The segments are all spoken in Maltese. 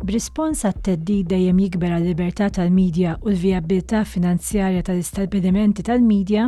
B'rispons għat-theddid dejjem jikber għal-libertà tal-media u l-vijabbiltà finanzjarja tal-istabbilimenti tal-media,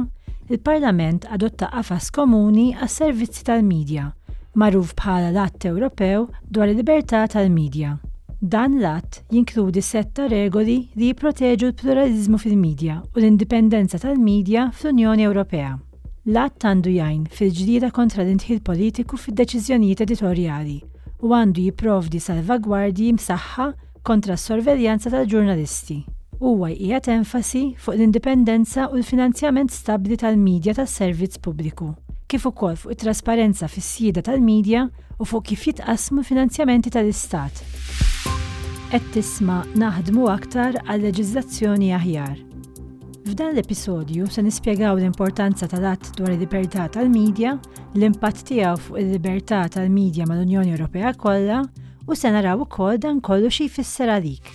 il-Parlament adotta Qafas Komuni għas-Servizzi tal-Media, magħruf bħala l-Att Ewropew dwar il-Libertà tal-Media. Dan l-att jinkludi sett ta' regoli li jipproteġu l-pluraliżmu fil-media u l-indipendenza tal-media fl-Unjoni Ewropea. L-Att għandu jgħin fil-ġlieda kontra l-indħil politiku fid-deċiżjonijiet editorjali u għandu jipprovdi salvagwardji msaħħa kontra s-sorveljanza tal-ġurnalisti. Huwa jqiegħed enfasi fuq l-indipendenza u l-finanzjament stabbli tal-media tas-servizz pubbliku, kif ukoll fuq it-trasparenza fis-sjieda tal-media u fuq kif jitqassmu l-finanzjamenti tal-Istat. Qed tisma' Naħdmu Aktar għal Leġiżlazzjoni Aħjar. F'dan l-episodju se nispjegaw l-importanza tal-att dwar il-libertà tal-medja, l-impatt tiegħu fuq il-libertà tal-medja mal-Unjoni Ewropea kollha u se naraw ukoll dan kollu xi jfisser għalik.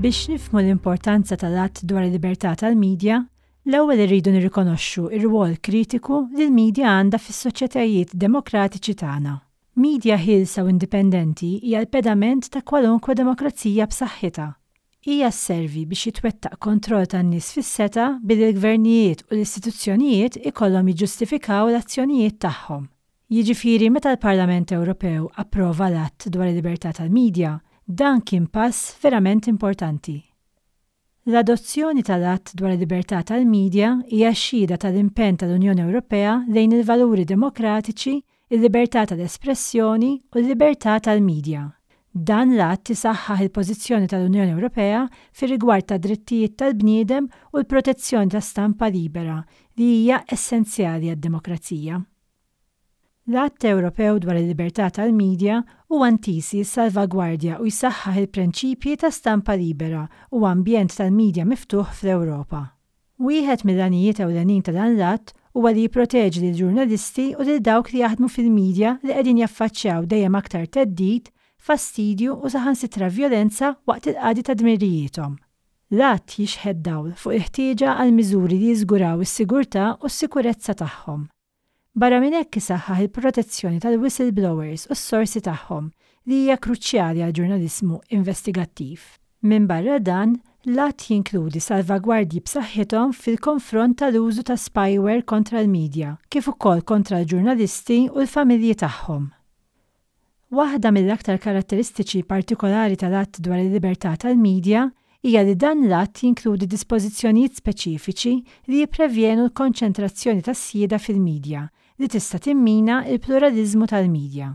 Biex nifmu l-importanza tal-att dwar il-libertà tal-medja, L-ewwel irridu nirrikonoxxu r-rwol kritiku li l-midja għandha fis-soċjetajiet demokratiċi tagħna. Midja ħielsa u indipendenti hija l-pedament ta' kwalunkwe demokrazija b'saħħitha. Hija sservi biex jitwettaq kontroll tan-nies fis-setgħa billi l-gvernijiet u l-istituzzjonijiet ikollhom jiġġustifikaw l-azzjonijiet tagħhom. Jiġifieri meta l-Parlament Ewropew approva l-Att dwar il-Libertà tal-Midja, dan kien pass verament importanti. L-adozzjoni tal-Att dwar il-Libertà tal-Media hija xhieda tal-impenn tal-Unjoni Ewropea lejn il-valuri demokratiċi, il-libertà tal-espressjoni u l-libertà tal-media. Dan l-Att isaħħaħ il-pożizzjoni tal-Unjoni Ewropea fir-rigward tad-drittijiet tal-bniedem u l-protezzjoni ta' stampa libera li hija essenzjali għad-demokrazija. L-Att Ewropew dwar il-Libertà tal-Media huwa ntiż li jissalvagwardja u jsaħħaħ il-prenċipji ta' stampa libera u ambjent tal-media miftuħ fl-Ewropa. Wieħed mill-għanijiet ewlenin ta' dan l-Att huwa li jipproteġi lill-ġurnalisti u lil dawk li jaħdmu fil-media li qegħdin jaffaċċjaw dejjem aktar theddid, fastidju u saħansitra vjolenza waqt il-qadi ta' dmirijiethom. L-Att jixħet dawl fuq il-ħtieġa għal miżuri li jiżguraw is-sigurtà u s-sikurezza tagħhom. Barra minn hekk isaħħaħ il-protezzjoni tal-whistleblowers u s-sorsi tagħhom li hija kruċjali għall-ġurnaliżmu investigattiv. Minbarra dan, l-Att jinkludi salvagwardji b'saħħithom fil-konfront tal-użu ta' spyware kontra l-media, kif ukoll kontra l-ġurnalisti u l-familji tagħhom. Waħda mill-aktar karatteristiċi partikolari tal-Att dwar il-Libertà tal-Media hija li dan l-Att jinkludi dispożizzjonijiet speċifiċi li jipprevjenu l-konċentrazzjoni tas-sjieda fil-media li tista' timmina l-pluraliżmu tal-media.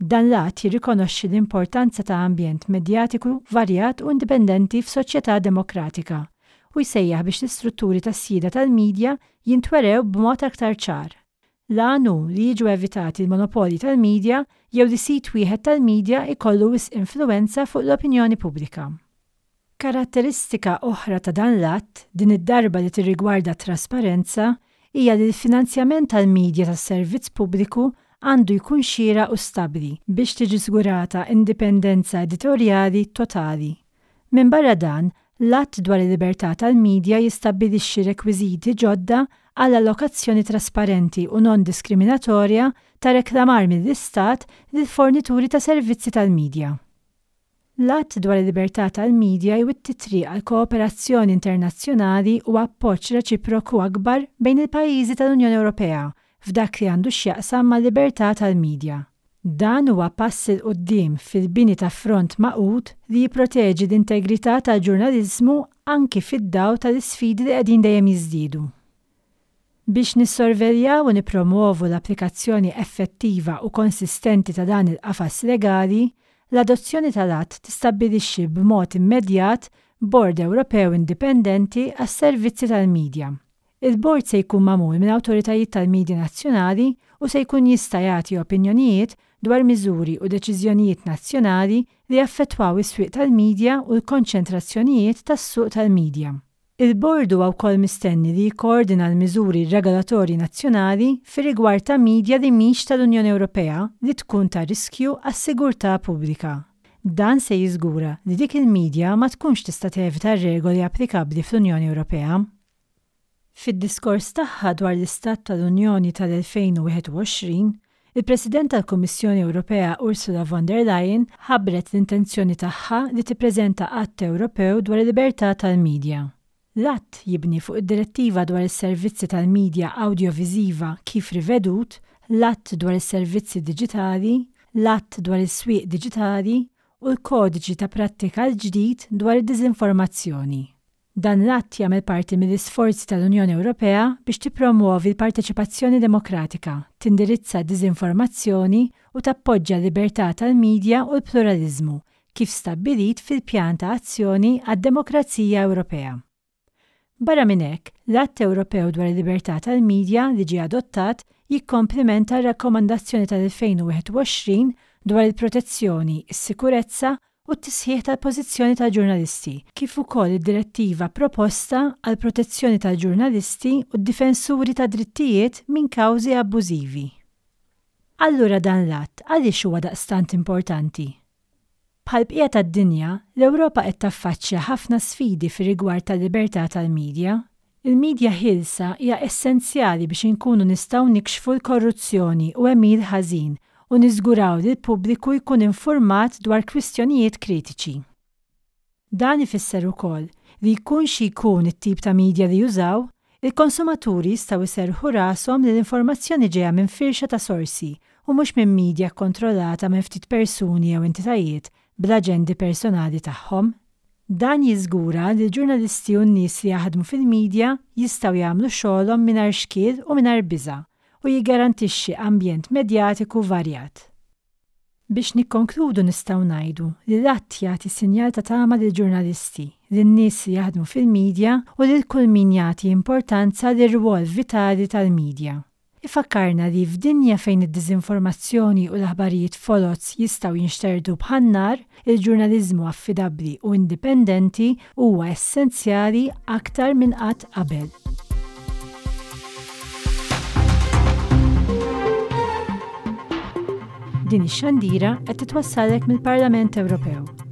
Dan l-Att jirrikonoxxi l-importanza ta' ambjent medjatiku varjat u indipendenti f'soċjetà demokratika u jsejjaħ biex l-istrutturi tas-sjieda tal-media jintwerew b'mod aktar ċar. L-għan hu li jiġu evitati l-monopolji tal-media jew li sit wieħed tal-media jkollu wisq influwenza fuq l-opinjoni pubblika. Karatteristika oħra ta' dan l-att, din id-darba li tirrigwarda t-trasparenza, hija li l-finanzjament tal-media tas-servizz pubbliku għandu jkun xieraq u stabbli biex tiġi żgurata indipendenza editorjali totali Minbarra dan, l-Att dwar il-Libertà tal-Media jistabbilixxi rekwiżiti ġodda għal allokazzjoni trasparenti u nondiskriminatorja ta' reklamar mill-Istat lill-fornituri ta' servizzi tal-media. L-Att dwar il-Libertà tal-Media jwitti t-triq għal kooperazzjoni internazzjonali u appoġġ reċiproku akbar bejn il-pajjiżi tal-Unjoni Ewropea f'dak li għandu x'jaqsam mal-libertà tal-midja. Dan huwa pass 'il quddiem fil-bini ta' front magħqud li jipproteġi l-integrità tal-ġurnaliżmu anki fid-dawl tal-isfidi li qegħdin dejjem jiżdiedu. Biex nissorveljaw u nippromwovu l-applikazzjoni effettiva u konsistenti ta' dan il-qafas legali, l-adozzjoni tal-Att tistabbilixxi b'mod immedjat Bord Ewropew Indipendenti għas-Servizzi tal-Midja, Il-Bord se jkun magħmul minn awtoritajiet tal-midja nazzjonali u se jkun jista' jagħti opinjonijiet dwar miżuri u deċiżjonijiet nazzjonali li jaffettwaw is-swieq tal-midja u l-konċentrazzjonijiet tas-suq tal-midja. Il-Bord huwa wkoll mistenni li jikkoordina l-miżuri regolatorji nazzjonali fir-rigward ta' midja li mhix tal-Unjoni Ewropea li tkun ta' riskju għas-sigurtà pubblika. Dan se jiżgura li dik il-midja ma tkunx tista' tevita r-regoli applikabbli fl-Unjoni Ewropea. Fid-diskors tagħha dwar l-Istat tal-Unjoni tal-2021, il-President tal-Kummissjoni Ewropea Ursula von der Leyen ħabbret l-intenzjoni tagħha li tippreżenta Att Ewropew dwar il-Libertà tal-Media. L-att jibni fuq id-Direttiva dwar is-Servizzi tal-Media Awdjoviżiva kif rivedut, l-Att dwar is-Servizzi Diġitali, l-Att dwar is-Swieq Diġitali u l-Kodiċi ta' Prattika l-ġdid dwar id-Diżinformazzjoni. Dan l-att jagħmel parti mill-isforzi tal-Unjoni Ewropea biex tippromwovi l-parteċipazzjoni demokratika, tindirizza d-diżinformazzjoni u tappoġġja l-libertà tal-midja u l-pluraliżmu, kif stabbilit fil-Pjan ta' Azzjoni għad-Demokrazija Ewropea. Barra minn hekk, l-Att Ewropew dwar il-Libertà tal-Midja li ġie adottat jikkomplimenta r-Rakkomandazzjoni tal-2021 dwar il-protezzjoni, is-sikurezza u t-tisħiħ tal-pożizzjoni tal-ġurnalisti, kif ukoll id-direttiva proposta għall-protezzjoni tal-ġurnalisti u d-difensuri tad-drittijiet minn kawżi abbużivi. Allura dan l-att għaliex huwa daqstant importanti? Bħall-bqija tad-dinja, l-Ewropa qed taffaċċja ħafna sfidi fir-rigward tal-libertà tal-midja, Il-midja ħielsa hija essenzjali biex inkunu nistgħu nikxfu l-korruzzjoni u għemil ħażin u niżguraw li l-pubbliku jkun infurmat dwar kwistjonijiet kritiċi. Dan ifisser ukoll li jkun xi jkun it-tip ta' midja li jużaw, il-konsumaturi jistgħu jserrħu rashom li l-informazzjoni ġejja minn firxa ta' sorsi u mhux minn midja kkontrollata minn ftit persuni jew entitajiet bl-aġendi personali tagħhom. Dan jiżgura li l-ġurnalisti u n-nies li jaħdmu fil-midja jistgħu jagħmlu xogħolhom mingħajr xkiel u mingħajr biża' u jiggarantixxi ambjent medjatiku varjat. Biex nikkonkludu nistgħu ngħidu li l-Att jagħti sinjal ta' tama lill-ġurnalisti, lin-nies li jaħdmu fil-midja u lil kull min jagħti importanza lir-rwol vitali tal-midja. Ifakkarna li f'dinja fejn id-diżinformazzjoni u l-aħbarijiet foloz jistgħu jinxterdu bħan-nar, il-ġurnaliżmu affidabbli u indipendenti huwa essenzjali aktar minn qatt qabel. Din ix-xandira qed titwassalek mill-Parlament Ewropew.